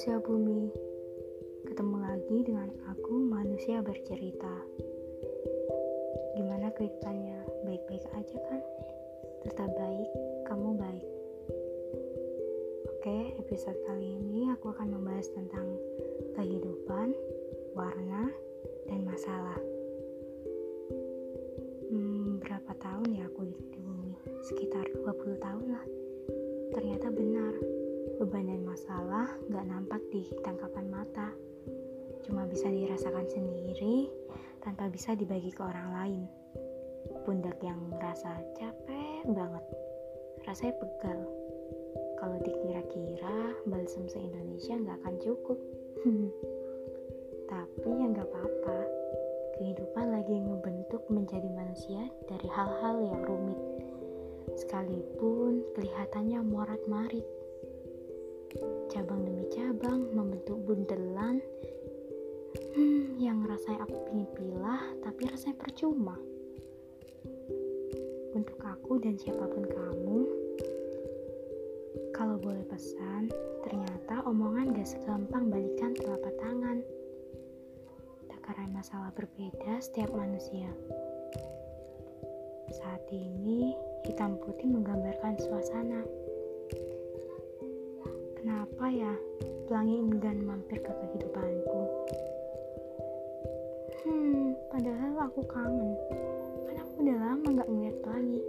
manusia bumi. Ketemu lagi dengan aku, manusia bercerita. Gimana kehidupannya? Baik-baik aja kan? Tetap baik, kamu baik. Oke, episode kali ini aku akan membahas tentang kehidupan, warna, dan masalah. Hmm, berapa tahun ya aku hidup di bumi? Sekitar 20 tahun lah. Ternyata benar, beban dan masalah gak nampak di tangkapan mata. Cuma bisa dirasakan sendiri tanpa bisa dibagi ke orang lain. Pundak yang merasa capek banget, rasanya pegal. Kalau dikira-kira balsam se-Indonesia gak akan cukup. Tapi ya gak apa-apa. Kehidupan lagi ngebentuk menjadi manusia dari hal-hal yang rumit. Sekalipun kelihatannya morat-marit cabang demi cabang membentuk bundelan. Hmm, yang rasanya aku pingin pilah tapi rasanya percuma. Untuk aku dan siapa pun kamu kalau boleh pesan ternyata omongan gak segampang balikan telapak tangan. Takaran masalah berbeda setiap manusia. Saat ini hitam putih menggambarkan suasana Kenapa ya pelangi enggan mampir ke kehidupanku? Hmm, padahal aku kangen. Karena aku udah lama gak ngeliat pelangi.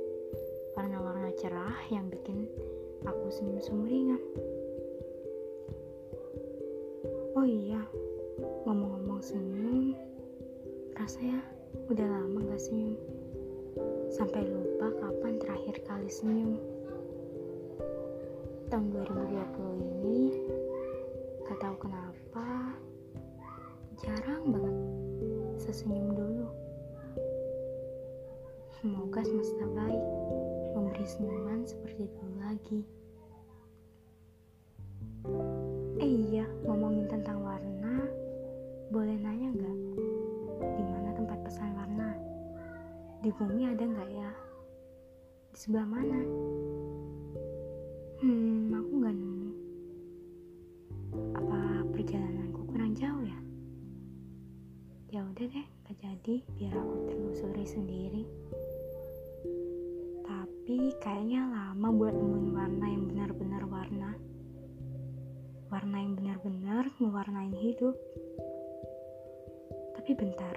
Warna-warna cerah yang bikin aku senyum sumringah. Oh iya, ngomong-ngomong senyum, rasanya udah lama gak senyum. Sampai lupa kapan terakhir kali senyum tahun 2020 ini gak tahu kenapa jarang banget sesenyum dulu. Semoga semesta baik memberi senyuman seperti dulu lagi. Eh iya ngomongin tentang warna boleh nanya gak di mana tempat pesan warna? Di bumi ada nggak ya? Di sebelah mana udah deh, gak jadi. Biar aku telusuri sendiri. Tapi kayaknya lama buat nemuin warna yang benar-benar warna. Warna yang benar-benar mewarnai hidup. Tapi bentar.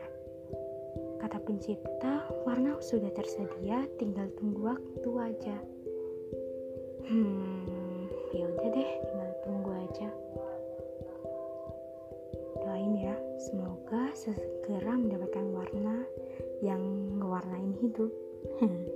Kata pencipta, warna sudah tersedia, tinggal tunggu waktu aja. Hmm, semoga segera mendapatkan warna yang ngewarnain hidup.